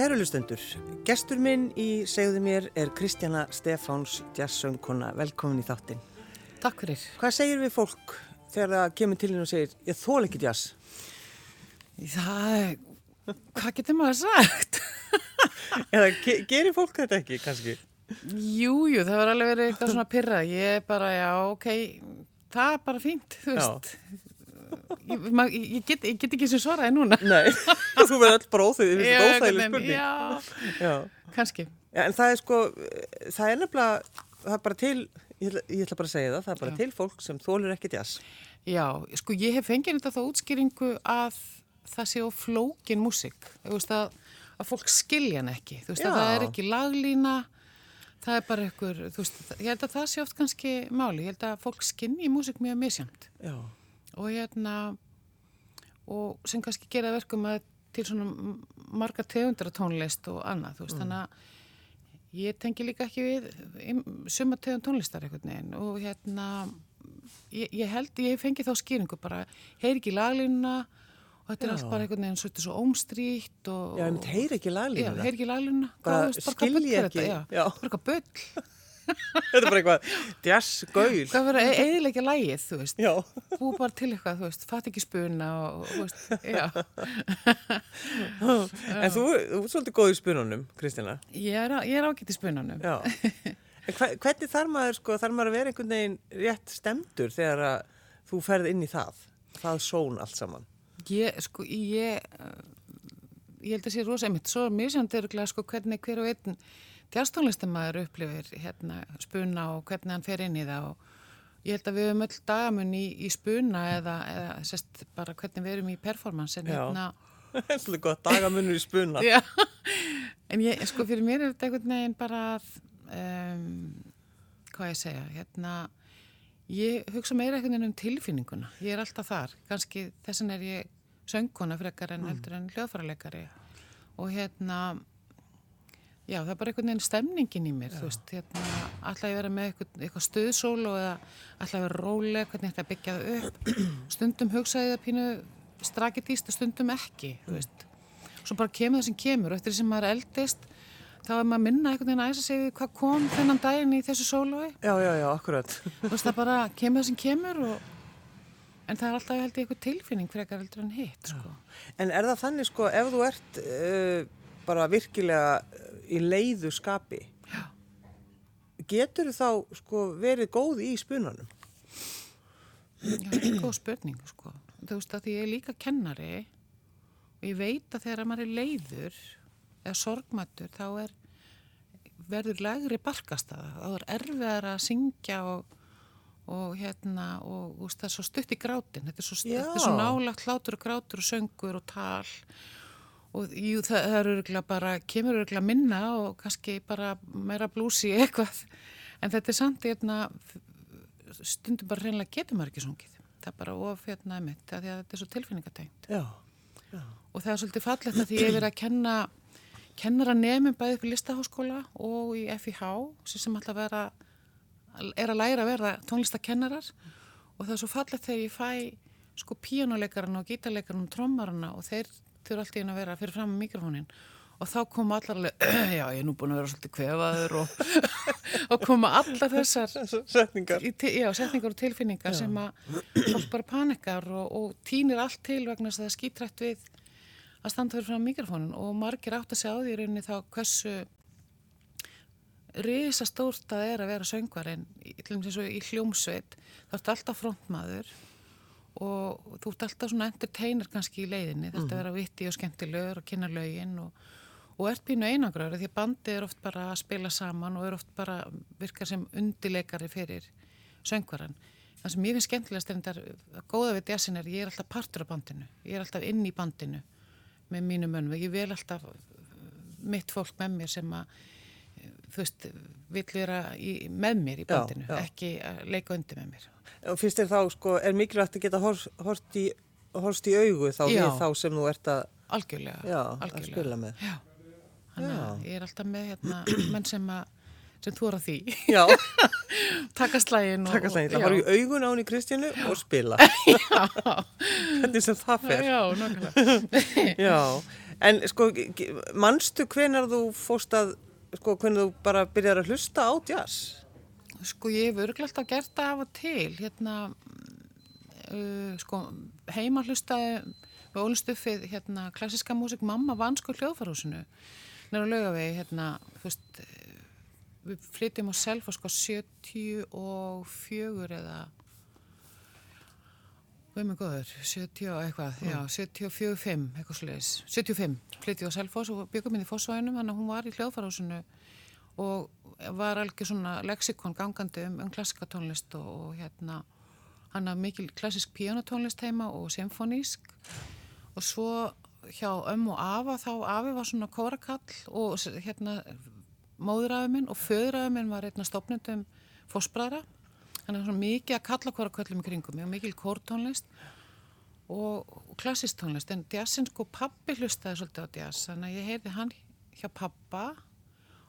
Kæru lustendur, gestur minn í segðu mér er Kristjana Stefáns jazzsöngkona. Velkomin í þáttinn. Takk fyrir. Hvað segir við fólk þegar það kemur til henn og segir ég þól ekki jazz? Það hvað getur maður sagt? Eða ge gerir fólk þetta ekki kannski? Jú, jú, það var alveg verið eitthvað svona pyrra. Ég er bara, já, ok, það er bara fínt, þú veist. Ég, mað, ég, get, ég get ekki sem svaraði núna. Nei, þú verður alltaf bara óþægðið, þetta er óþægðileg spurning. Já, Já. kannski. Já, en það er sko, það er nefnilega, það er bara til, ég ætla, ég ætla bara að segja það, það er bara Já. til fólk sem þólur ekki jazz. Já, sko, ég hef fengið þetta þá útskýringu að það sé á flókin músík. Þú veist að, að fólk skilja hann ekki. Þú veist að það er ekki laglína, það er bara einhver, þú veist, ég held að það sé oft kannski máli. Ég held að fólk skinni músík mjög misjamt. Já. Og hérna og sem kannski gera verkum að til svona m- margar tegundra tónlist og annað, þú veist, þannig að ég tengi líka ekki við suma tegund tónlistar einhvern veginn og hérna ég, ég held, ég fengi þá skýringu bara, heyr ekki laglínuna og þetta er Já. allt bara einhvern veginn svolítið svo ómstrýtt og Já, mynd heyri ekki Já, laglínuna. heyr ekki laglínuna skilji er ekki, þetta? Já, já. bara eitthvað bull Þetta er bara eitthvað jazz-gaul. Hvað verður að eðilegja lægið, þú veist Já. búið bara til eitthvað, þú veist, fatt ekki spuna og, þú veist, já. En þú, þú er svolítið góð í spununum, Kristina. Ég er, er ágætt í hve- hvernig þarf maður, sko, þarf maður að vera einhvern veginn rétt stemdur þegar að þú ferð inn í það? Það són allt saman. Ég, sko, ég, uh, ég held að sé rosa einmitt, svo mér sem þetta sko, hvernig hver og einn djastónlistamæður upplifir hérna spuna og hvernig hann fer inn í það og ég held að við höfum öll dagamun í, í spuna eða, eða sest, bara hvernig við erum í performance en hérna, er svolítið gott dagamunur í spuna. Já, en ég, sko, fyrir mér er þetta einhvern veginn bara að, um, hvað ég segja, hérna, ég hugsa meira einhvern veginn um tilfinninguna. Ég er alltaf þar, kannski þessan er ég söngkona frekar en heldur en hljóðfæraleikari. Og hérna, já, það er bara einhvern veginn stemningin í mér, þú veist, hérna, alltaf ég vera með eitthvað, eitthvað stuðsólu eða alltaf ég vera róleg, hvernig þetta byggja það upp, stundum hugsaði það pínu strakitýst og stundum ekki, þú veist. Svo bara kemur það sem kemur og eftir því sem maður eldist þá er maður að minna einhvern veginn að æsa sig við hvað kom þennan daginn í þessu sólói. Já, já, já, akkurat. þú veist það bara kemur það sem kemur og... en það er alltaf held ég eitthvað tilfinning frekar heldur en hitt sko. En er það þannig, sko, ef þú ert uh, bara virkilega í leiðu skapi, Já. getur þá, sko, verið góð í spunanum? Já, þetta er góð spurning sko. þú veist að því ég er líka kennari og ég veit að þegar maður er leiður eða sorgmættur þá er verður lægri barkastaða þá er erfiðar að syngja og, og hérna og veist, það er svo stutt í grátin þetta er svo, svo nálagt hlátur og grátur og söngur og tal og jú, það, það er örgulega bara kemur örgulega minna og kannski bara meira blúsi eitthvað en þetta er samt hérna stundum bara reynilega getur maður ekki sungið. Það er bara of hérna emitt, því að þetta er svo tilfinningatengt. Já. Og það er svolítið fallegt að því ég er verið að kenna kennara nefnum bæði upp í listaháskóla og í FIH sem sem alltaf vera, er að læra að verða tónlistakennarar og það er svo fallegt þegar ég fæ sko píjónuleikarana og gítarleikarana og trommarana og þeir þurfa alltaf inn að vera fyrir fram með mikrofónin og þá koma allar alveg, já ég er nú búin að vera svolítið kvefaður og, og koma allar þessar Setningar. í ti- já, setningar og tilfinningar sem að fólk bara panikar og, og týnir allt til vegna þess að það er skítrætt við að standa fyrir fram mikrofónin og margir átt að segja á því rauninni þá hversu risastórt það er að vera söngvar en til dæmis eins og í hljómsveit. Þá ertu alltaf frontmaður og þú ert alltaf svona entertainer kannski í leiðinni, þetta vera vitti og skemmtilegur og kynna lögin og, og ert pínu einangraður því að bandið er oft bara að spila saman og er oft bara virkar sem undileikari fyrir söngvaran. Það sem ég finnst skemmtilegast er þetta góða við jazzin er ég er alltaf partur af bandinu, ég er alltaf inn í bandinu með mínu mönnum, ég vil alltaf mitt fólk með mér sem að þú veist, vill vera í, með mér í Já, bandinu, já. ekki að leika undir með mér. Og finnst þér þá, sko, er mikilvægt að geta hors, horst, í, horst í augu þá Já. við þá sem þú ert að, Algjörlega, já, að algjörlega. spila með? Já, þannig að ég er alltaf með hérna, menn sem að sem þú er að því, Já, taka slægin og. Það já. var í augun á henni Kristjánu og spila. Hvernig sem það fer. Já, nákvæmlega. Já, En sko, manstu hvenar þú fórst að, sko, hvenar þú bara byrjar að hlusta á jazz? Sko ég hef örglega alltaf gert það af og til, hérna, uh, sko heima hlustaði við ólistuffið, hérna, klassiska músik, mamma vann sko hljóðfarhúsinu, nefnir að laugavegi, hérna, þú veist, við flytjum á selfa sko 74 eða, hvað er mig góður, 70 og eitthvað, já, 74, 5, eitthvað sluðis, 75, flytjum á selfos og byggum inn í fósvæðinum, þannig að hún var í hljóðfarhúsinu og var algjör svona lexikon gangandi um, um klassikatónlist og, og hérna hann hafði mikil klassisk píanotónlist heima og symfonísk og svo hjá ömm og afa þá afi var svona kórakall og hérna móðurafi minn og föðurafi minn var einna stopnendum fósbræðra hann er svona mikið að kalla kóraköllum í kringum mikil kórtónlist og, og klassist tónlist. En jazzin sko pappi hlustaði svolítið á jazz þannig að ég heyrði hann hjá pappa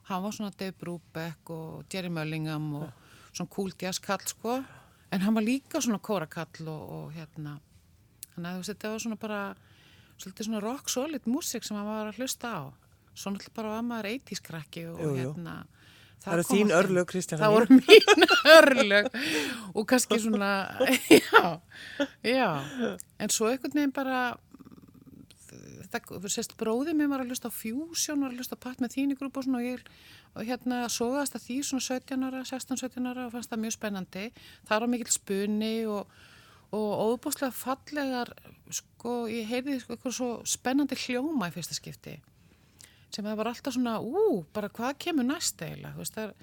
hann var svona Dave Brubeck og Jerry Mullingham og svona cool jazzkall sko. En hann var líka svona kórakall og, og hérna þannig að þú veist þetta var svona bara svolítið svona rock solid músik sem hann var að hlusta á. Svo náttúrulega bara var maður 80s krakki og Jú, jú. Það eru þín örlög, Kristjana Það voru mín örlög. Og kannski svona, já, já, en svo einhvern veginn bara, þetta, sérst, bróðið mér var að hlusta á Fusion, var að hlusta á Pat með þín í grúpa og svona og ég, og hérna, sogaðast að því svona 17 ára, 16-17 ára og fannst það mjög spennandi. Það var mikill spunni og, og óbúslega fallegar, sko, ég heyrði sko, eitthvað svo spennandi hljóma í fyrsta skipti sem það var alltaf svona, ú, bara hvað kemur næst eiginlega, þú veist, það,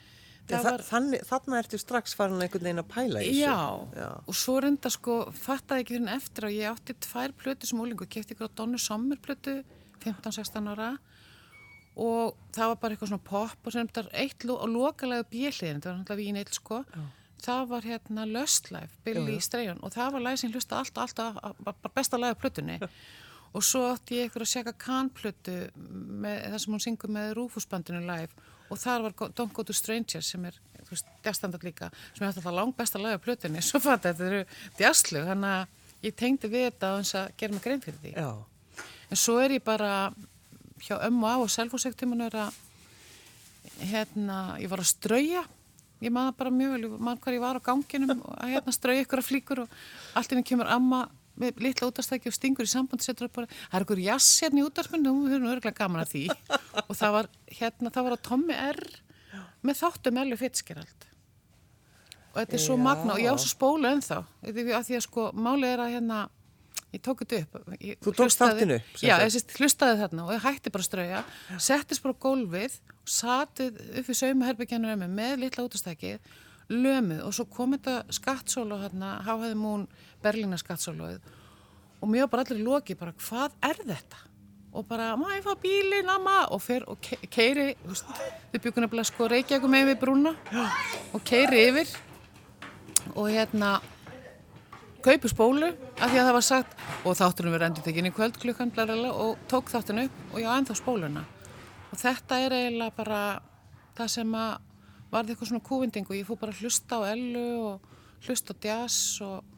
Það var... Þannig, þannig ertu strax farin einhvern veginn að pæla í þessu. Já, Já. og svo reynda sko, fattaði ekki fyrir en eftir að ég átti tvær plötu sem úlingu, kefti ykkur á Donnu Sommer plötu, 15-16 ára og það var bara eitthvað svona pop og sem þetta eitt lo og lokalega bjöliðin, þetta var náttúrulega vín eitt sko, það var hérna Lust Life, Billy Já, já. Strayhorn og það var lagi sem hlusta alltaf, alltaf, alltaf bara besta lagi á plötunni og svo átti ég ykkur að sjaka Khan-plötu með það sem hún syngur með Rúfusbandinu live. Og þar var Don't Go to Strangers sem er, djastandard líka sem er alltaf langt besta lagi á plötunni. Svo fatt þetta eru djastlu þannig að ég tengdi við þetta á þess að gera mig grein fyrir því. Já. en svo er ég bara hjá ömmu á og er að hérna, ég var að strauja. Ég maður bara mjög vel, maður hvað ég var á ganginum og að hérna strauja ykkur að flíkur og allt inni kemur amma með litla útastæki og stingur í samband setur upp bara, það er ykkur jass hérna í útastunni og við höfum örgulega gaman að því. Og það var hérna, það var að Tommy R með þáttum Elvi Fitzgerald. Og þetta er svo magna og ég á svo spólu ennþá því að því að sko málið er að hérna ég tók þetta upp. Ég Þú tókst sem já, ég hlustaði þarna og ég hætti bara að strauja settist bara á gólfið og satið upp í saumaherbyggjanur ömmu með litla útastækið lömuð og svo kom þetta skattsólu hérna, háhæði mún Berlína skattsóluð og mér var bara allir í loki bara hvað er þetta? Og bara, má ég fá bílinn, amma? Og fer og ke keiri þú veist, þau byggur nefnilega sko reykjaðu með við brúna og keiri yfir og hérna kaupi spólu af því að það var sagt og þátturinn verið endur tekinni kvöld klukkan og tók þáttinu upp og ég á ennþá spóluna. Og þetta er eiginlega bara það sem að varði eitthvað svona kúvinding og ég fór bara að hlusta á ellu og hlusta á jazz og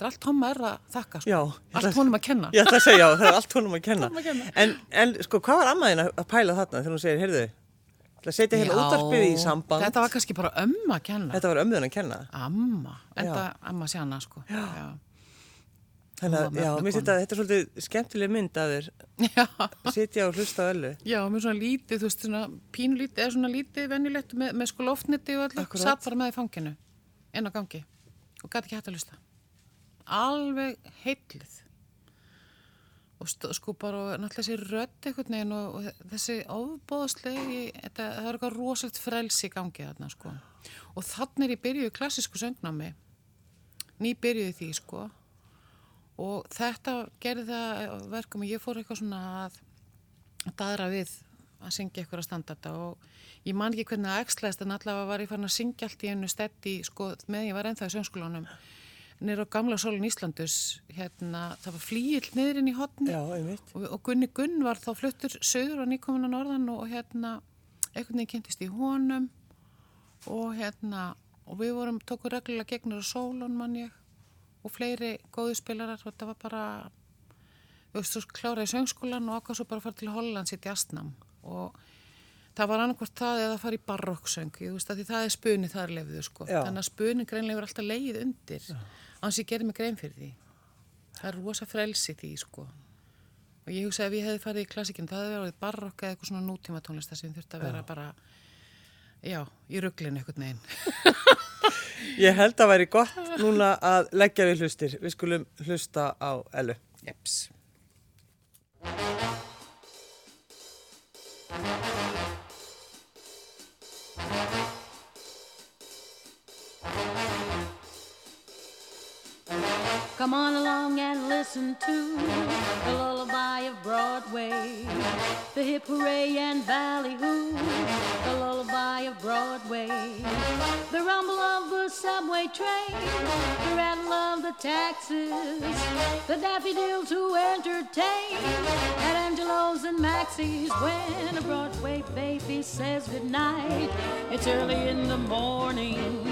þetta er allt Tom er að þakka sko. Já, allt honum að kenna Ég ætla að segja, já, það er allt honum að kenna. Honum að kenna. En, en sko, hvað var ammaðin að pæla þarna þegar hún segir, heyrðu, ætla að setja hérna Já, útarpið í samband. þetta var kannski bara ömma að kenna Þetta var ömmuðin að kenna. amma, Já. enda amma sjana sko já, Þannig að, já, mér kona. þetta, er svolítið skemmtileg mynd að þér já. sitja og hlusta á öllu. Já, með svona lítið, þú veist, svona pínulítið, eða svona lítið venjulegt með, með sko loftniti og Akkúrat. satt bara með í fanginu, inn á gangi og gæti ekki hægt að hlusta. Alveg heillið. Og sko bara, náttúrulega þessi rödd einhvern veginn og, og þessi ofbóðslegi, það er eitthvað rosalegt frelsi í gangi þarna, sko. Og þannig er ég byrjuð í klassísku söngnámi, ný byrjuð því, sko. Og þetta gerði það að verkum og ég fór eitthvað svona að að daðra við að syngja ykkur að standarda og ég man ekki hvernig það ekslaðist en allavega var ég farin að syngja allt í einu stetti sko með ég var ennþá í söngskólanum nýra á gamla sólun Íslandus hérna, það var flýill niður inn í hotni Já, og, og Gunni Gunn var þá fluttur söður og nýkomin á norðan og hérna einhvern veginn kynntist í honum og hérna og við vorum, tókum reglulega gegnur á sólun mann ég og fleiri góðu spilarar og þetta var bara þú veist, svo kláraði söngskólan og ákvað svo bara fara til Hollands í djastnam og það var annarkvort það eða að fara í barokksöng, ég veist að því það er spuni þar lefiðu sko, Já. þannig að spuni greinlega er alltaf leið undir, annars ég gerði mig grein fyrir því. Það er rosa frelsi því sko. Og ég hugsa ef ég hefði farið í klassikinn, það hefði verið barokk eða eitthvað svona nútíma tónlist þar sem þurfti að vera bara, já, í rugglinu eitthvað neginn. Ég held að væri gott núna að leggja við hlustir. Við skulum hlusta á Ellu. Jeps. Come on along and listen to the lullaby of Broadway, the hip hooray and ballyhoo, the lullaby of Broadway, the rumble of the subway train, the rattle of the taxis, the daffodils who entertain at Angelo's and Maxie's when a Broadway baby says goodnight. It's early in the morning.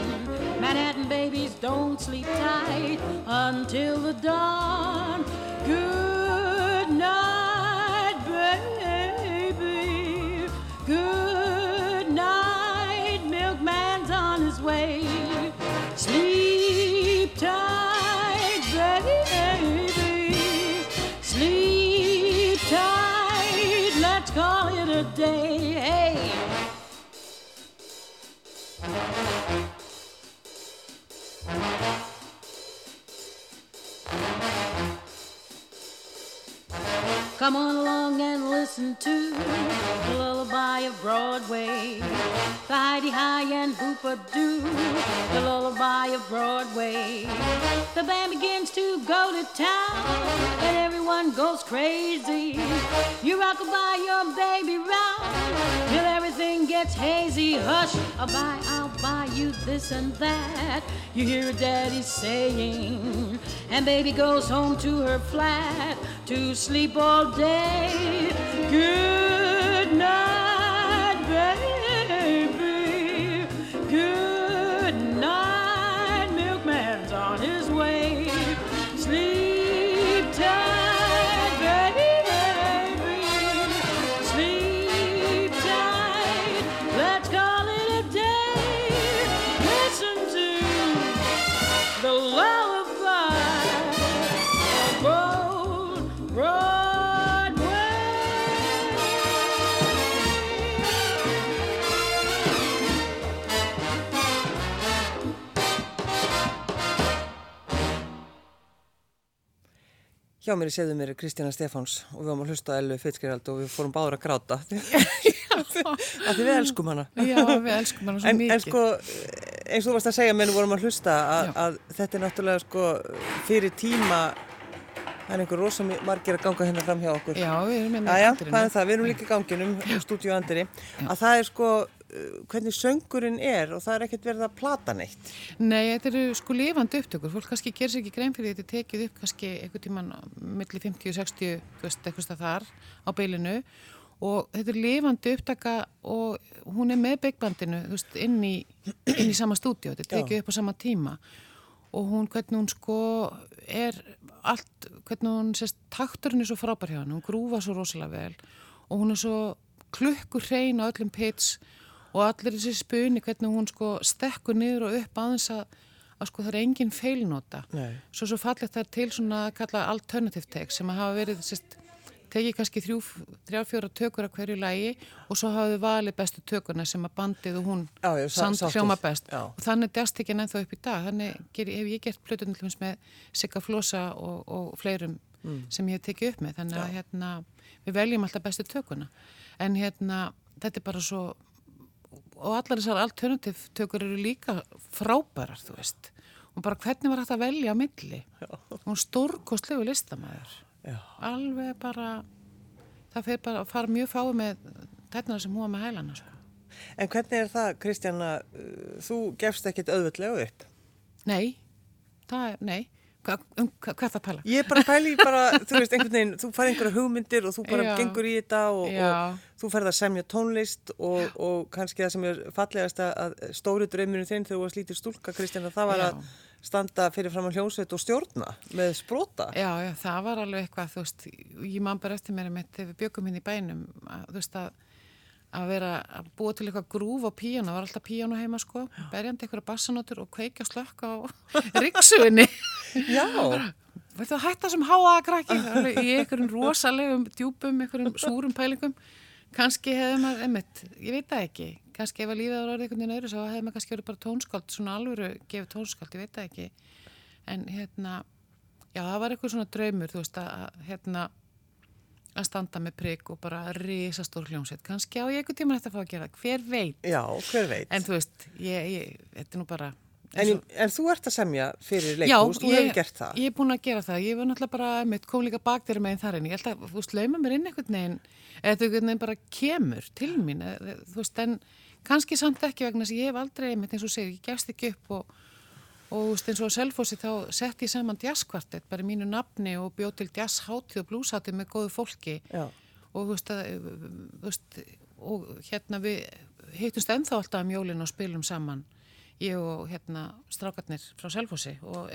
Manhattan babies don't sleep tight until the dawn. Good Come on along and listen to the lullaby of Broadway. The Heidi High and Hoopa Doo, the lullaby of Broadway. The band begins to go to town and everyone goes crazy. You rock by your baby round till everything gets hazy. Hush, I'll I'll buy you this and that. You hear daddy saying, and baby goes home to her flat to sleep all day. Good night, baby. Good night, Hjá mér í segðu mér Kristjana Stefáns og við varum að hlusta Ellu Fitzgerald og við fórum báður að gráta. Því við elskum hana. Já, við elskum hana svo En, mikið. en sko, eins og þú varst að segja mér, við vorum að hlusta að, að þetta er náttúrulega sko fyrir tíma, það er einhver rosa margir að ganga hérna fram hjá okkur. Já, við erum hérna í andirinu. hvað er það? Við erum líka í ganginum, stúdíu Andri, að það er sko hvernig söngurinn er og það er ekkert verið að plata neitt. Nei, þetta eru sko lifandi upptökur. Fólk kannski gerir sér ekki grein fyrir þetta tekið upp kannski einhvern tíman milli 50 og 60, þú veist, eitthvað stað þar á beilinu og þetta er lifandi upptaka og hún er með byggbandinu, inn í, inn í sama stúdíu. Þetta tekið upp á sama tíma og hún, hvernig hún sko er allt, hvernig hún sést, takturinn er svo frábær hjá hann, hún grúfa svo rosalega vel og hún er svo klukkur hrein á öllum pits og allir þessi spuni, hvernig hún sko stekkur niður og upp aðeins að, að sko það er engin feilnota. Nei. Svo svo fallegt það til svona að kalla alternative take sem að hafa verið sérst, tekið kannski þrjú, þrjá, fjóra tökur af hverju lægi og svo hafa þau valið bestu tökurna sem að bandið og hún Já, já, sa- samt sáttust. hljóma best. Já. Og þannig er djastekinn ennþá upp í dag. Þannig ger, hef ég gert plötunum með Sigga Flosa og, og fleirum sem ég hef tekið upp með. Þannig að hérna, við veljum alltaf bestu tökuna. En hérna, þetta er bara svo, og allar þessar alternativ tökur eru líka frábærar, þú veist. Og bara hvernig var hægt að velja á milli. Hún stórkostlegu listamæður. Já. Alveg bara, það fer bara að fara mjög fái með tætnara sem var með hælana, sko. En hvernig er það, Kristjana, uh, þú gefst ekkert auðvöldlega upp? Nei, það er, nei, um hva, hvað það pæla? Ég er bara pæli bara, þú veist, einhvern veginn, þú fær einhverja hugmyndir og þú bara Já. gengur í þetta og, og þú ferð að semja tónlist og, og kannski það sem er fallegast að stóri drauminu þinn þegar þú varst lítið stúlka, Kristjana, það var Já. að standa fyrir fram á hljómsveit og stjórna með sprota. Já, já, það var alveg eitthvað, þú veist, ég man bara eftir mér mitt þegar við byggum hinn í bænum, að, þú veist, að, að vera að búa til eitthvað grúf á píjánu, það var alltaf píjánu heima sko, berjandi eitthvað bassanótur og kveikja slökk á ríksuginni. Já, Viltu að hætta sem háa að krakki í einhverjum rosalegum djúpum, einhverjum súrum pælingum. Kannski hefði maður, einmitt, ég veit það ekki, kannski ef að lífið var orðið einhvern veginn öðru, svo hefði maður kannski verið bara tónskáld, svona alvöru gefið tónskáld, ég veit það ekki. En hérna, já, það var eitthvað svona draumur, þú veist, að, hérna, að standa með prigg og bara risastór hljómsveit. Kannski á ég einhvern tíma þetta að fá að gera, það. hver veit. já, hver veit. En þú. En, en þú ert að semja fyrir leikhús, þú hefur gert það. ég er búin að gera það. Ég var náttúrulega bara, mitt kom líka bak þeirra meginn þar en ég held að, þú lauma mér inn einhvern veginn, eða þetta einhvern veginn bara kemur til mín, eða, þú veist, en kannski samt ekki vegna þess að ég hef aldrei, mitt eins og segir, ég gefst ekki upp og, og þú veist, eins og á Selfossi þá sett ég saman jazzkvartett, bara mínu nafni og bjóð til jazzháttið og blúsháttið með góðu fólki Já, og þú veist, að, þú veist og hérna við hittumst ennþá alltaf um jólin og spilum saman ég og hérna strákarnir frá Selfossi og,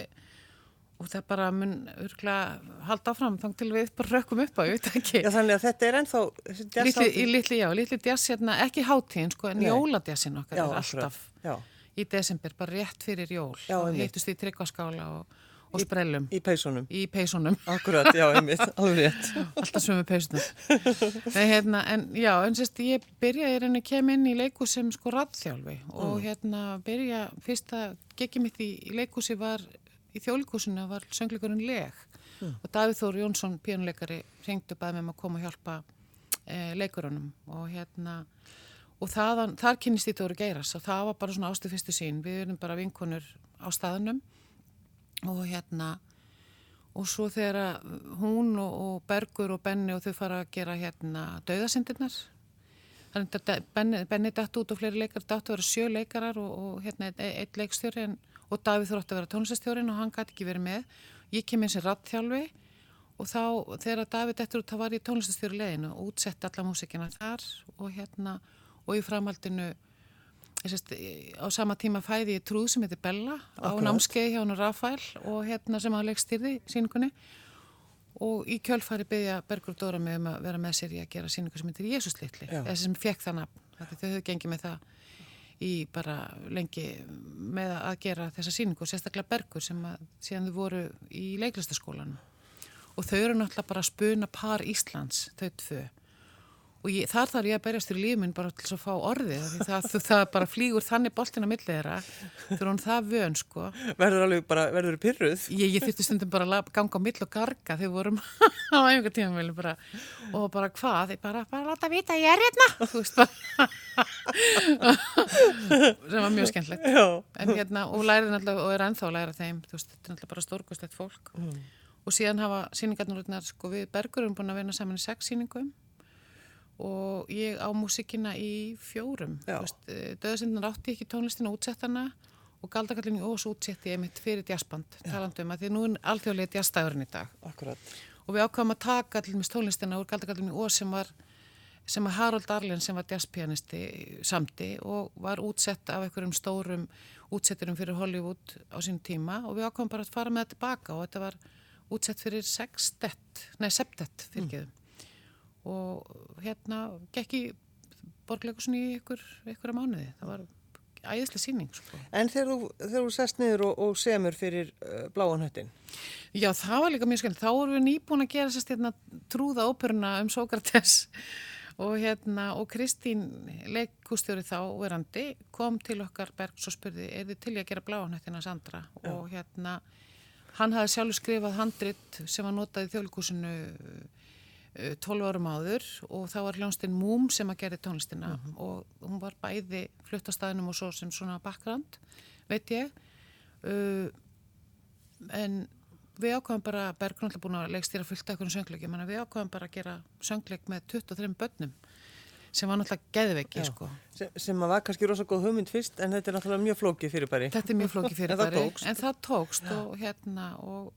og það bara mun örgulega halda áfram þang til við bara rökkum upp á, ég veit ekki. Já þannig að þetta er ennþá, jazzhátíð- litli, já, litli djass hérna, ekki hátíðin sko, en jóladjassin okkar Já, er alltaf Já, í desember, bara rétt fyrir jól. Já, og hittust í tryggvaskála og, og sprellum. í peysunum. í peysunum. Akkurat, já, einmitt, alveg rétt. alltaf sömu peysunar Nei, hérna, en já, en sérst ég byrjaði í rauninni að kemja inn í leikus sem sko raðþjálfi og hérna byrja, fyrsta geggi mitt í, í leikusi var í þjólikúsinu var söngleikurinn leg. Og Davíð Þór Jónsson, pínuleikari ringdu bæði með maður að koma og hjálpa e, leikurunum. Og hérna og þaðan, þar kynist því Dóri Geiras og það var bara svona ástu fyrstu sín við erum bara vinkonur á staðunum og hérna og svo þegar hún og, og Bergur og Benni og þau fara að gera hérna dauðasindirnar þannig að Benni, Benni datt út og fleiri leikar datt að vera sjö leikarar og, og hérna ein leikstjóri en, og Davíð þrótti að vera tónlistastjórin og hann gæti ekki verið með. Ég kem eins og rattþjálfi og þá þegar Davíð dettur út þá var ég tónlistastjóri leiðinu og útsetti alla músikina þar og hérna og í framhaldinu Sest, á sama tíma fæði ég trúð sem heitir Bella á Akkurat. námskeið hjá hann Rafael og hérna sem hann leikstýrði síningunni og í kjölfari byggja Bergur og Dóra mig um að vera með sér í að gera síningu sem heitir Jésús litli, Já. eða sem fekk það nafn þau höfðu gengið með það í bara lengi með að gera þessa síningu og sérstaklega Bergur sem að síðan þau voru í leiklistaskólanum og þau eru náttúrulega bara að spuna par Íslands, þau tvö og ég, þar þarf ég að berjast fyrir lífið minn bara til að fá orðið það, það, það bara flýgur þannig boltin millið þeirra þegar hún það vön sko. Verður alveg bara, verður pyrruð? ég, ég þurfti stundum bara að ganga á mill og garga þegar við vorum á einhver tíma bara, og bara hvað, ég bara, bara láta vita að ég er hérna. Þú sem var mjög skemmtilegt. En hérna, og lærið náttúrulega og er ennþá að læra þeim, þú veist, þetta er náttúrulega bara stórkostlegt fólk. Og síðan hafa síningarnurnar, sko, við Bergur erum búin að vinna saman í sex síningum og ég á músikina í fjórum. Já. döðasindnar átti ekki tónlistina útsettana og galdakallin í Ós útsetti ég mitt fyrir jazzband talandum að því nú er alþjóðlega jazzstæðurinn í dag. Akkurat. og við ákvæmum að taka allir tónlistina úr galdakallin í Ós sem var sem að Harold Arlen sem var jazzpianisti samti og var útsett af einhverjum stórum útsetturum fyrir Hollywood á sín tíma. Og við ákvæmum bara að fara með það tilbaka og þetta var útsett fyrir sextett, nei septett fyrirgeðum og hérna gekk í borgleikusin í ykkur, ykkur að mánuði. Það var æðislega síning sko. En þegar þú, þegar þú sest niður og, og semur fyrir uh, bláan höttin, Já, það var líka mjög skemmt. Þá vorum við nýbúin að gera sérst hérna trúða óperuna um Sókrates. Og hérna og Kristín leikústjóri þá verandi kom til okkar Bergs og spurði er þið til að gera bláanhættina Sandra? Og hérna hann hafði sjálfur skrifað handrit sem var notað í þjóðlíkúsinu 12 árum áður og þá var hljónstinn Múm sem að gera tónlistina og hún var bæði flutt á staðinum og svo sem svona bakgrand, veit ég uh, en við ákvæðum bara, Bergrun alltaf búin að leikstýra fullt af einhvern söngleik, ég menna við ákvæðum bara að gera söngleik með 23 börnum sem var náttúrulega geðveiki sko. sem, sem var kannski rosa góð hugmynd fyrst, en þetta er náttúrulega mjög flókið fyrirbæri. Þetta er mjög flóki En fyrirbæri það tókst. en það tókst og hérna og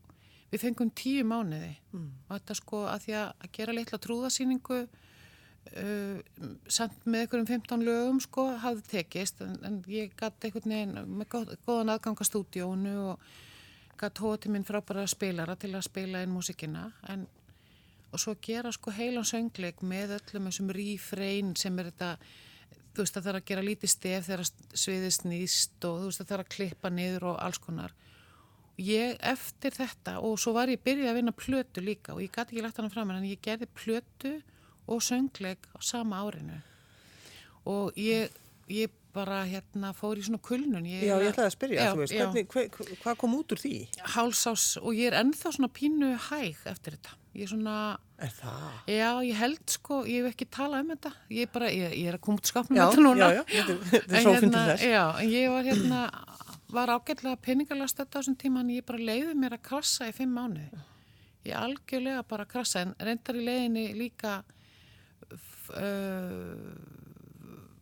við fengum tíu mánuði. Mm. og þetta sko að því að, að gera litla trúðasýningu uh, samt með einhverjum 15 lögum sko hafði tekist. En, en ég gæti einhvern veginn með góð, góðan aðgang að stúdíónu og gæti hóða til minn frábæra spilara til að spila inn músikina en og svo gera sko heilan söngleik með öllum þessum rífrein sem er þetta þú veist að það er að gera lítið stef þegar sviðið snýst og þú veist að það er að klippa niður og alls konar ég eftir þetta og svo var ég byrjuð að vinna plötu líka og ég gæti ekki lagt hana fram en ég gerði plötu og söngleik á sama árinu og ég, ég bara hérna fór í svona kulnun ég, Já, ég ætlaði að spyrja, já, þú veist, hvernig, hver, hvað kom út úr því? hálsás og ég er ennþá svona pínu hæg eftir þetta ég er svona, Er það? já ég held sko ég hef ekki talað um þetta ég, er bara, ég, ég er að koma út skapnum þetta núna já, já, þetta er- En sófinn til hérna, þess. Já, en ég var hérna var ágætlega peningalega stödd á þessum tíma en ég bara leiði mér að krassa í fimm mánuði. Ég algjörlega bara krassa en reyndar í leiðinni líka uh,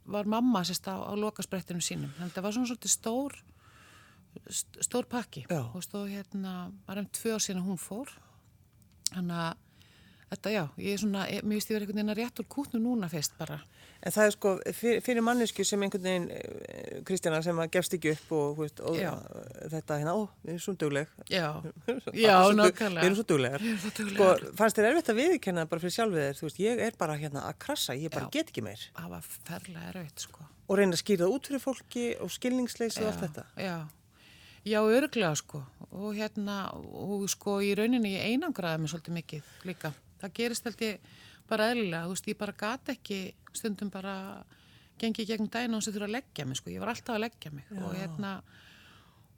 var mamma sérst á, á lokasprettinum sínum. Þannig að það var svona svolítið stór st- stór pakki. Já. og stóð hérna, var um tvö ár síðan að hún fór. Þannig að þetta já, ég er svona, mér vist ég verið einhvern veginn að rétt úr kútnu núna fyrst bara En það er sko, fyrir, fyrir mannesku sem einhvern veginn, eh, Kristjana, sem að gefst ekki upp og, veist, og Já. þetta hérna, ó, við erum svo dugleg. já, Við erum já, svo dug- nákvæmlega Við erum svo duglegar. Sko, duglegar. fannst þér erfitt að viðkenna bara fyrir sjálfið þér, þú veist, ég er bara hérna að krassa, ég bara Já. get ekki meir. það var ferlega erfitt sko Og reyna að skýra það út fyrir fólki og skilningsleysi og allt Já, þetta. Já, já, örglega sko og hérna, og sko í rauninni ég einangraði mig svolítið mikið líka. Það gerist held ég bara eðlilega, þú veist, ég bara gat ekki stundum bara gengið gegn dæna og sem þurfa að leggja mig sko, ég var alltaf að leggja mig og hérna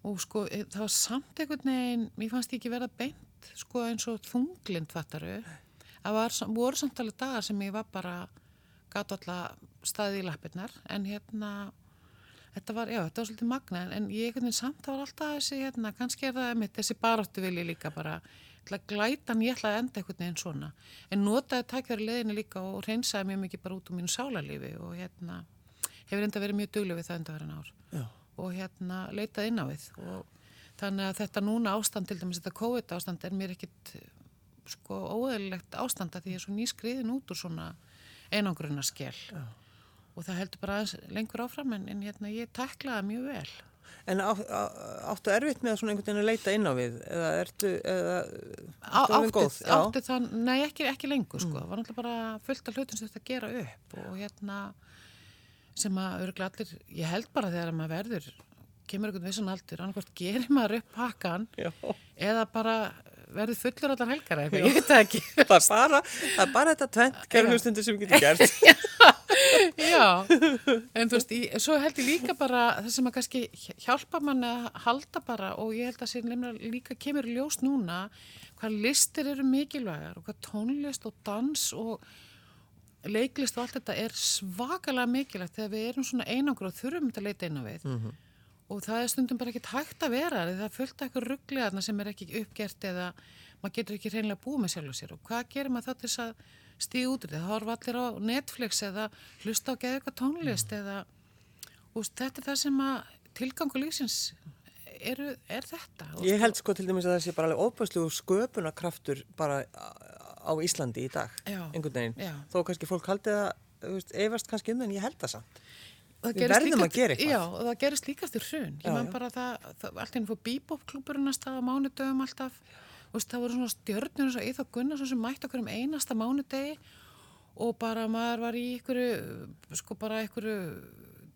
og sko e, það var samt einhvern veginn, mér fannst ég ekki vera beint sko eins og þunglind fattaru, það var, voru samt alveg dagar sem ég var bara gat alltaf staðið í lappirnar en hérna Þetta var, já, þetta var svolítið magna, en, ég einhvern veginn samt það var alltaf þessi, hérna, kannski er það mitt, þessi baráttu vilji líka bara, ætla að glæta hann, ég ætla að enda einhvern veginn svona. En notaði tækjari leðinu líka og reynsaði mjög mikið bara út úr mínu sálarlífi og hérna, hefur enda verið mjög dugleg við það enda verið ár. Já. Og hérna, leitaði inn á við. Og þannig að þetta núna ástand, til dæmis þetta COVID ástand, er mér ekkit, sko, óeðlilegt ástand að því ég er svo nýskriðin út úr svona einangrunarskell. Já og það heldur bara lengur áfram en, en hérna, ég taklaði mjög vel. En á, á, áttu erfitt með svona einhvern veginn að leita inn á við? Eða ertu, eða, Á, ertu orðin átti, góð? Já. átti það, nei ekki, ekki lengur sko, það var náttúrulega bara fullt af hlutum sem þetta gera upp og hérna sem að örgulega allir, ég held bara þegar að maður verður, kemur einhvern vissan aldur, annarkvært gerir maður upp pakkan Já. eða bara verður fullur allar helgar eða eitthvað, ég veit það ekki. Það er bara, það bara þetta tvent gerðlustundu sem getur gert. Já, en þú veist, ég, svo held ég líka bara það sem að kannski hjálpa mann að halda bara og ég held að sér nefnilega líka kemur ljós núna hvað listir eru mikilvægar og hvað tónlist og dans og leiklist og allt þetta er svakalega mikilvægt þegar við erum svona einangur og þurfum þetta að leita á við. Og það er stundum bara ekkert hægt að vera það af eitthvað ruggliðarna sem er ekki uppgert eða maður getur ekki reynilega búið með sjálf og sér. Og hvað gerir maður þá til þess að stíða út það horfa allir á Netflix eða hlusta á eitthvað tónlist eða og þetta er það sem að tilgangu lífsins eru, er þetta og Ég held sko til dæmis að það sé bara alveg óbæðslegu sköpunarkraftur bara á Íslandi í dag, Já. einhvern veginn. Já. Þó kannski fólk haldið það, efast kannski um en ég held það samt. Við verðum líka að gera eitthvað. Já, og það gerist líka eftir hrun. Já, Ég já. bara það, það allt einu fór bíbópklúburinn að staða á mánudögum alltaf. Þú veist, það voru svona stjörnur eins og Íþá Gunnarsson sem mætti okkur um einasta mánudegi og bara maður var í ykkur, sko bara ykkur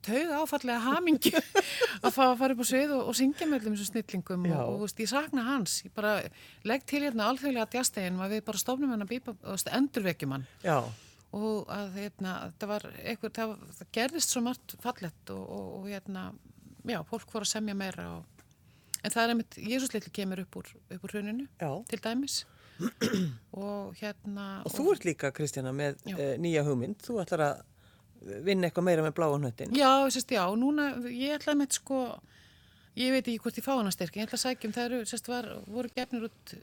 tauga áfallega hamingju að fá að fara upp á svið og, og syngja með þessum snillingum Já. og, og veist, ég sakna hans. Ég bara legg til hérna alþjóðlega djastegin að við bara stofnum hann að veist, endurvekjum hann Já, og að hérna, það var eitthvað, það, það gerðist svo margt fallett og, og, og hérna, já, fólk voru að semja meira og, en það er einmitt, Jésús litli kemur upp úr, upp úr hruninu Já. til dæmis og hérna og þú ert líka, Kristjana, með uh, nýja hugmynd. Þú ætlar að vinna eitthvað meira með bláa hnöttin. Já, sérst, já, núna, ég ætlaði með sko, ég veit ekki hvort ég fá hana styrk, ég ætla að sækjum, það eru, sérst, var, voru gefnir út,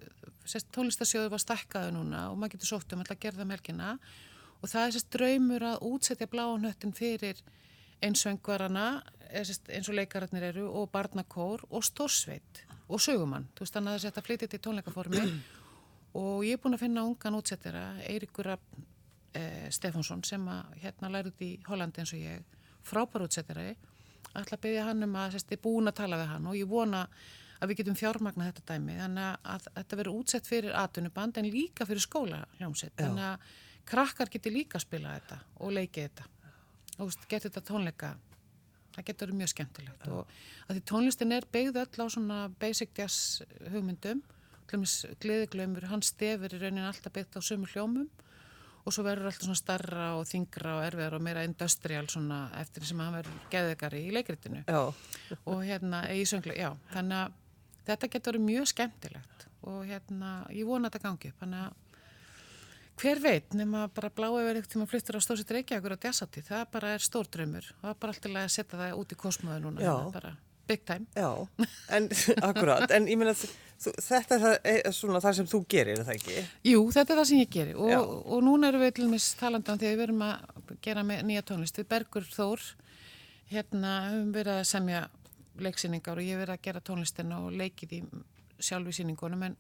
sérst, tónlistasjóðu var stakkaðu núna og maður getur sótt um, ætla að gera það um helgina og það er sérst draumur að útsetja bláanhöttin fyrir einsöngvarana, eins og leikararnir eru og barnakór og stórsveit og sögumann, þú veist, þannig að þetta flytja til tónleikaformi. Og ég er búin að finna ungan útsettira, Eiríkur Rafn eh, Stefánsson sem að hérna læri út í Hollandi eins og ég, frábær útsettari, ætla að byggja hann um að sérst, ég er búin að tala við hann og ég vona að við getum fjármagna þetta dæmi. Þannig að, að þetta verður útsett fyrir atvinnuband en líka fyrir skóla hljómsett þannig að krakkar geti líka að spila þetta og leikið þetta og getur þetta tónleika það getur verið mjög skemmtilegt og að því tónlistin er beigð öll á svona basic jazz hugmyndum gleðiglöymur, hans stefur í raunin alltaf byggt á sömu hljómum og svo verður alltaf svona starra og þingra og erfiðar og meira industrial svona eftir sem hann verður geðveikari í leikritinu Já. og hérna í sönglu, já, þannig að þetta getur verið mjög skemmtilegt og hérna, ég vona þetta gangi upp, þannig að hver veit nema bara bláu yfir eitthvað tíma fluttur á stóðsitt reykjagur á djassati, það bara er stór draumur. Og það er bara alltaf að setja það út í kosmoðu núna, það er bara big time. Já, en akkurat, en ég þú, þetta er það, er svona það sem þú gerir, er það ekki? Jú, þetta er það sem ég geri Já. og, og núna erum við til dæmis talandi um því að við erum að gera með nýja tónlist. Við Bergur Þór hérna höfum verið að semja leiksýningar og ég hef verið að gera tónlistina og leikið í sjálfu sýningunum en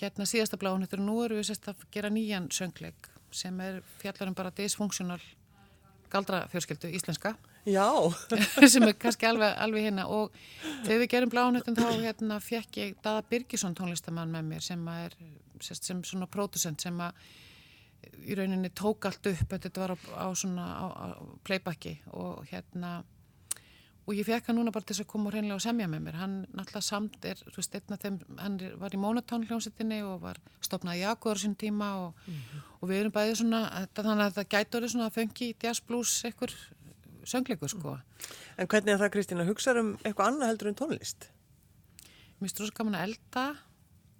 hérna síðasta bláðunettur nú erum við sérst að gera nýjan söngleik sem er fjallarum bara dysfunctional galdrafjörskildu íslenska. Já, sem er kannski alveg, alveg hérna og þegar við gerum blánutin þá hérna fekk ég Dada Birgisson tónlistamann með mér sem er sérst, sem svona pródusent sem að í rauninni tók allt upp. Þetta var á, á svona á, á playbacki og hérna og ég fekk hann núna bara til þess að koma og hreinlega og semja með mér hann náttúrulega samt er, þú veist, einn af þeim hann var í Mónatón hljómsettinni og var stopnað Jaguar sín tíma og, og við erum bæðið svona, þetta, þannig að þetta gæti orðið svona funky jazz blues ekkur söngleikur sko en hvernig er það Kristín að hugsa um eitthvað annað heldur en tónlist? Mér rosa gaman að elda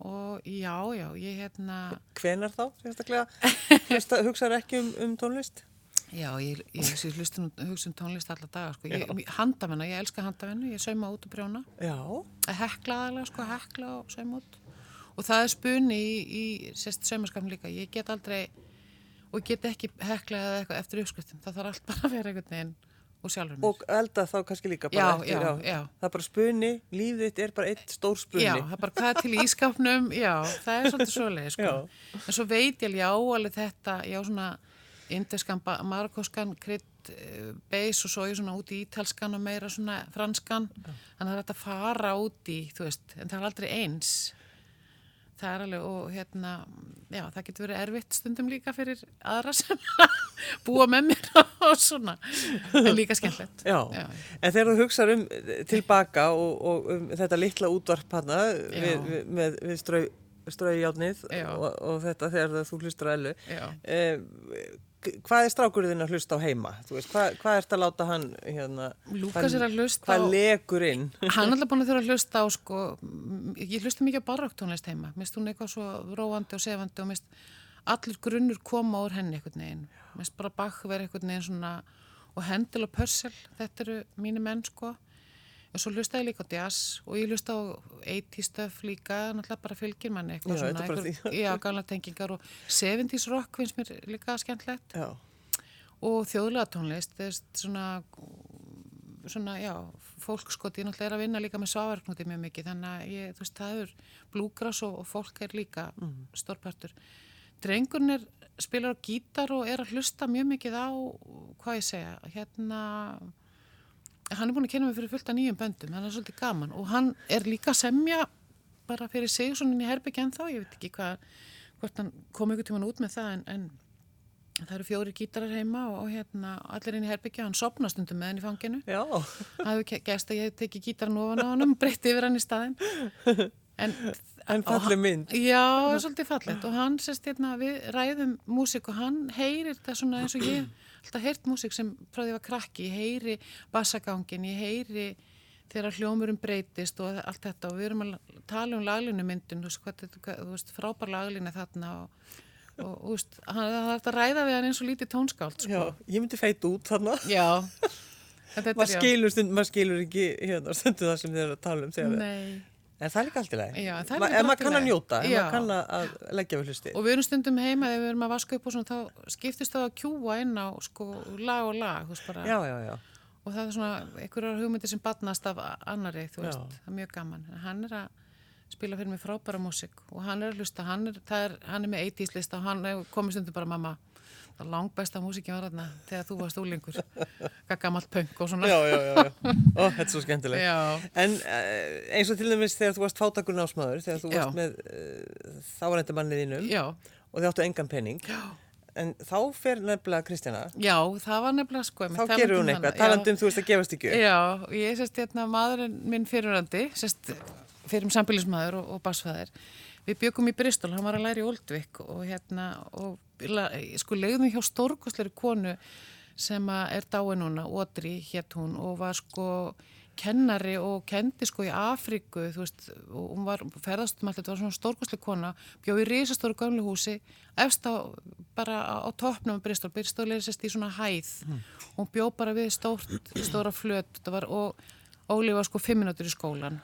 og já, já, ég hérna, Hvenar þá, sérstaklega? Hlusta- Hugsaðu ekki um, um tónlist? Já, ég, ég, ég hlusta nú- hugsa um tónlist alla daga, sko. Ég, handavenna, ég elska handavennu, ég sauma út og brjóna, Já, að hekla aðalega, sko, hekla og sauma út. Og það er spunni í, í sérst saumaskapn líka, ég get aldrei, og get ekki hekla eða eitthvað eftir uppskriftum, það þarf allt bara að vera einhvern veginn og sjálfur mér. og elda þá kannski líka bara Já, eftir, já, já. Það er bara spunni, lífið er bara eitt stór spunni. Já, það er bara hvað til ískapnum, já, það er svolítið svoleið, sko. Já. En svo veit ég alveg, já, alveg þetta, já, svona indeskan, marokoskan, krydd, eh, beis og svo ég svona út í ítalskan og meira svona franskan. Þannig að að fara út í, þú veist, en það er aldrei eins. Það er alveg, og hérna, já, það getur verið erfitt stundum líka fyrir aðra sem búa með mér og svona, en líka skemmtilegt. Já. Já. en þegar þú hugsaður um tilbaka og, og um þetta litla útvarp hana við, við, með, við strau, straujáttnið Já. og, og þetta þegar þú hlustur ellu. Já. Eh, hvað er strákurinn að hlusta á heima? Veist, hvað, hvað ert að láta hann hérna, hvað- er að hlusta Hvað á- legur inn? Hann er alltaf búin að þurfa að hlusta á sko, ég hlusta mikið á barrocktónlist heima minnst hún eitthvað svo róandi og sefandi og minnst allur grunnur koma úr henni einhvern veginn, minnst bara Bach verið einhvern veginn svona og Hendel og Pörsel, þetta eru mínu menn sko og svo hlusta ég líka á jazz og ég hlusta á 80 stöf líka, náttúrulega bara fylgir manni eitthvað Já, svona, því. já, gamla tengingar og 70s rock finnst mér líka skemmtlegt Já, og þjóðlega tónlist, veist, svona, svona, já, fólk sko, ég náttúrulega er að vinna líka með svavarknúti mjög mikið, þannig að ég, þú veist, það er blúgras og, og fólk er líka stórpartur. Drengurinn er, spilar á gítar og er að hlusta mjög mikið á, hvað ég segja, hérna, hann er búin að kenna mig fyrir fullt af nýjum böndum, hann er svolítið gaman. Og hann er líka að semja bara fyrir sig svona inn í herbyggja en þá, ég veit ekki hvað, hvort hann kom einhvern tíman út með það en, en það eru fjóri gítarar heima og, og hérna allir inn í herbyggja, hann sopna stundum með hann í fanginu. Það hefur gerst að ég teki gítaran ofan á hann breytti yfir hann í staðin en, En hann- mynd. já, svolítið fallegt. Og hann sérst hérna, við ræðum músík og hann heyrir þetta svona eins og ég alltaf heyrt músík sem frá því að krakki ég heyri bassagangin, ég heyri þegar hljómurum breytist og allt þetta og við erum að tala um laglinu myndin, þú veist, hvað, þú veist frábær laglinu þarna og, og þú veist, hann það hægt að ræða við hann eins og lítið tónskáld sko. já, ég myndi feit út þarna. Já, Maður skilur, stund, maður skilur ekki hérna, stundu það sem þið eru að tala um. þegar- Nei. En það er líka allt í lagi. Já, það er Ma- líka Ef maður allt í kann að lagi. njóta, ef Já. maður kann að- leggja við hlusti. Og við erum stundum heima þegar við erum að vaska upp og svona, þá skiptist það að kjúa inn á sko lag og lag, þú veist bara. Já, já, já. Og það er svona einhverjar hugmyndir sem batnast af annari, þú veist, Já. það er mjög gaman. En hann er að spila fyrir mig frábæra músík og hann er að hlusta, hann er, er, hann er með 80s lista og hann komið stundum bara mamma, Besta músikin var þarna þegar þú varst úlingur. Hvað gammalt punk og svona. Já, já, já, já. Ó, þetta er svo skemmtilegt. Já. En uh, eins og til dæmis þegar þú varst fátakur násmaður, þegar þú varst með uh, þínum Já. og þið áttu engan penning. En þá fer nefnilega Kristjana, Já, það var nefnilega sko. þá gerur hún eitthvað, talandi um þú veist að gefast ekki. Já, ég sérst hérna maðurinn minn fyrirrandi, sérst fyrir um sambílismæður og, og basfæðir. Við byggum í Bristol, hann var að læra í Oldvik og hérna, og sko leiðum hjá stórkostleiri konu sem er dáin núna, Odri hétt hún og var sko kennari og kendi sko í Afríku, þú veist, og hún var ferðast um allt, þetta var svona stórkostleiri kona, bjóð í risastóru gamlu húsi, efst á, bara á, toppnum Bristol, Bristol er sérst í svona hæð, hún bjóð bara við stórt, stóra flöt, var, og Óli var sko fimm minútur í skólan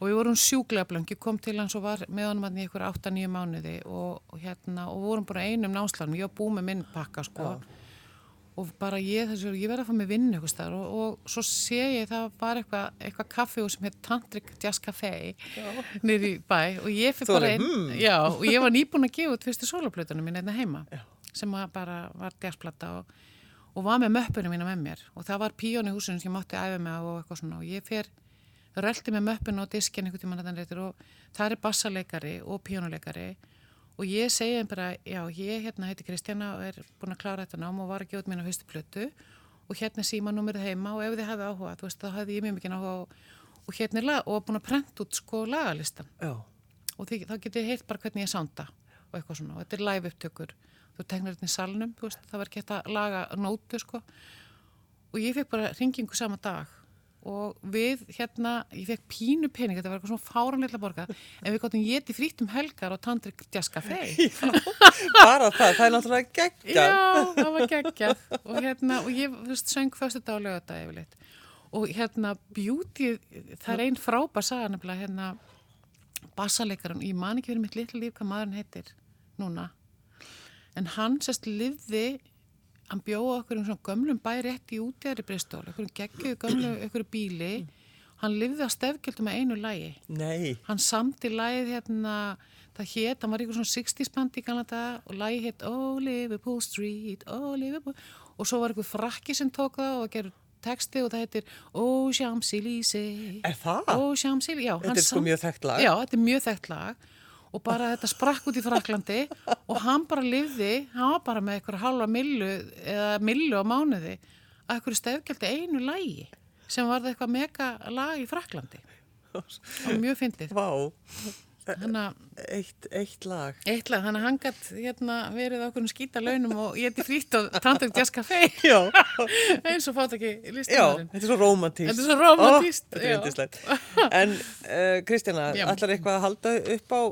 og við vorum sjúklega blöngi, kom til hans og var með honum hann í ykkur 8-9 mánuði og, og hérna, og vorum bara einum námslanum, ég var búið með minn pakka sko. Og bara ég þessu, ég verði að fá mig vinnu eitthvað staðar og, og svo sé ég það var eitthvað, eitthvað kaffi sem heit Tantric Jazz Café í bæ og ég fyrir bara alveg, inn, hmm. já, og ég var nýbúin að gefa út fyrstu sólaplötunum mín einna heima já. sem bara var jazzplata og, og var með möppunum mína með mér. Og það var píón í húsinu sem ég mátti æfa með og eitthvað svona. Og ég fer röldi með möppun og diskin einhvern tímann að þann reytur og það er bassaleikari og píónuleikari og ég segi þeim bara, já, ég hérna heiti Kristjana og er búin að klára þetta nám og var að gefa út mín á fyrstu plötu og hérna er símanúmerið heima og ef þið hefði áhuga, þú veist, þá hefði ég mjög mikið áhuga og, og hérna er lag og búin að prenta út sko lagalistan Já, og því, þá getið þið heyrt bara hvernig ég sánda og eitthvað svona og þetta er live upptökur. Þú tegnar þetta í salnum, þú veist, það var ekki hægt að laga nótu sko. Og ég fekk bara ringingu sama dag og við hérna, ég fekk pínu pening þetta var eitthvað svona fáranleitla borga en við gáttum geti frítt um helgar og Tandrik Jazz Café bara það, það er náttúrulega geggjað. Já, það var geggjað. Og hérna, og ég, þú veist, söng fyrstu dag og lögða þetta yfirleitt. Og hérna, beauty, það er einn frábær saga nefnilega, hérna bassaleikaran, ég man ekki fyrir mitt litlu líf hvað maðurinn heitir núna. En hann sérst livði hann bjóða okkur um svona gömlum bæ rétt í útjæðri bristól, okkur geggjuðu gömlu okkur bíli, hann livði á stefgjöldum með einu lægi Nei, hann samti lagið hérna það hétt, hann var ykkur svona 60s band í ganlega dag og lagið hétt Oh Liverpool Street, Oh Liverpool og svo var ykkur frakki sem tók það og gerur texti og það heitir Oh Champs-Élysées er það? Oh Champs-Élysées, já Þetta er sko mjög þekkt lag. Já, þetta er mjög þekkt lag og bara þetta sprakk út í Fraklandi og hann bara lifði, hann var bara með eitthvað halva millu eða millu á mánuði að eitthvað stefgjaldi einu lagi sem var eitthvað mega lag í Fraklandi og mjög fyndið að eitt, eitt lag. Eitla, þannig að hann gætt hérna, verið okkur um skýta launum og ég geti frýtt á Jazz Café Já, eins og fátt ekki já, listamæðurinn. þetta er svo romantíst. Þetta er svo rómantískt, Ó, er. En uh, Kristjana, Já. ætlar eitthvað að halda upp á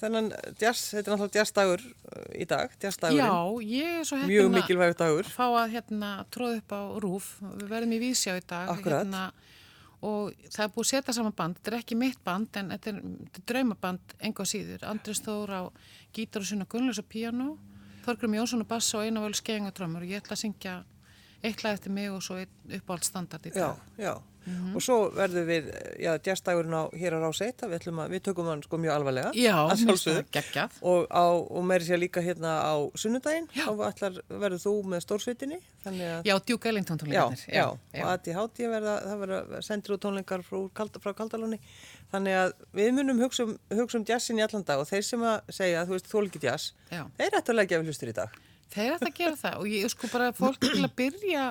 þennan jazz, þetta er náttúrulega jazzdagur uh, í dag, jazzdagurinn. Já, ég er svo Mjög heppin að mikilvægur dagur. fá að hérna, tróða upp á rúf. Við verðum í vísjá í dag. Akkurat. Hérna, og það er búið að setja saman band. Þetta er ekki mitt band en þetta er, þetta er draumaband enga síður. Andris Þór á gítar og sinna Gunnlaus og piano. Þorgrum Jónsson og bass og eina völu skeng og ég ætla að syngja eitt lag eftir mig og svo einn uppáhald standard í Já, dag. Já. Mhm. Og svo verðum við, já, jazzdagurinn á hér á Ráseita, við, að, við tökum hann sko mjög alvarlega. Já, að. Og, á, og meiri sér líka hérna á sunnudaginn, þá ætlar, verður þú með að... Já, Duke Ellington Já, tónleikarnir. já, og aðti hátíð verða, það verða sendir út tónleikar frá, frá Kaldalóni, þannig að við munum hugsa um, um jazzin í allan dag og þeir sem að segja, þú veist, þú ekki jazz, Já. þeir ættu að leggja við hlustur í dag. Þeir ætti að gera það og ég sko bara fólk til að byrja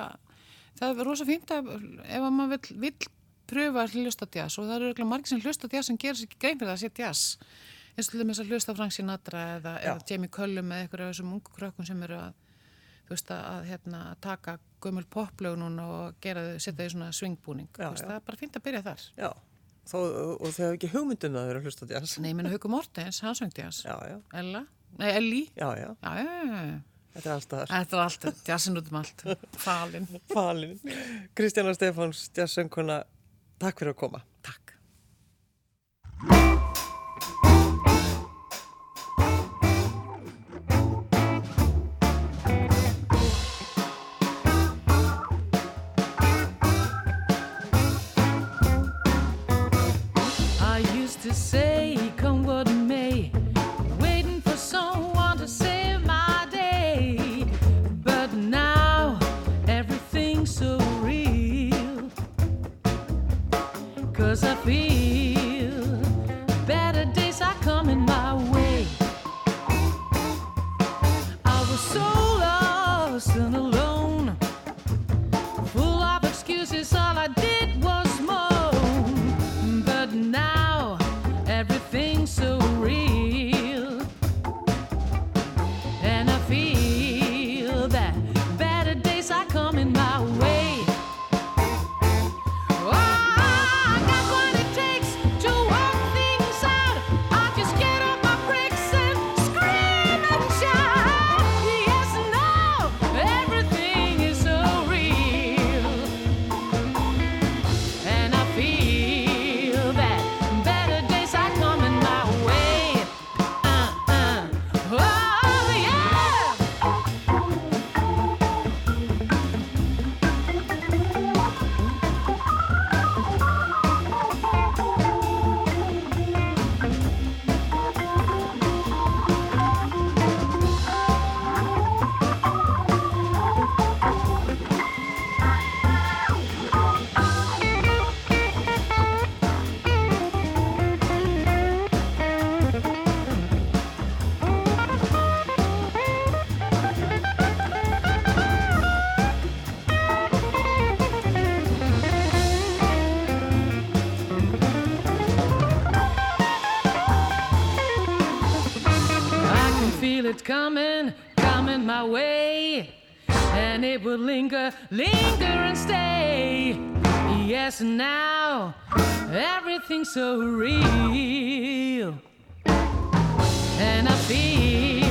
það er rosa fínt að ef að maður vill, vill pröfa að hlusta jazz og það eru eitthvað margir sem hlusta jazz sem gerir sér ekki grein fyrir það að sé jazz. Eins og til þess að hlusta Frank Sinatra eða, eða Jamie Cullum eða eitthvað af þessum ungu krökkum sem eru að veist að, að hérna, taka gömul poplög núna og gera setja í svona já. það er bara fínt að byrja þar. Já, Þó, og þau hafa ekki hugmyndum að vera að hlusta jazz. Nei, ég menna Hauku Mortens, hann söng jazz. Ella, nei Elli já, já, Já, já, já, já. Þetta er alltaf þar. Þetta er allt, jazzin út um allt Falin Falin. Kristjana Stefáns, jazzsöngkona, takk fyrir að koma. Takk I did. coming, coming my way. And it will linger, linger and stay. Yes, now everything's so real. And I feel.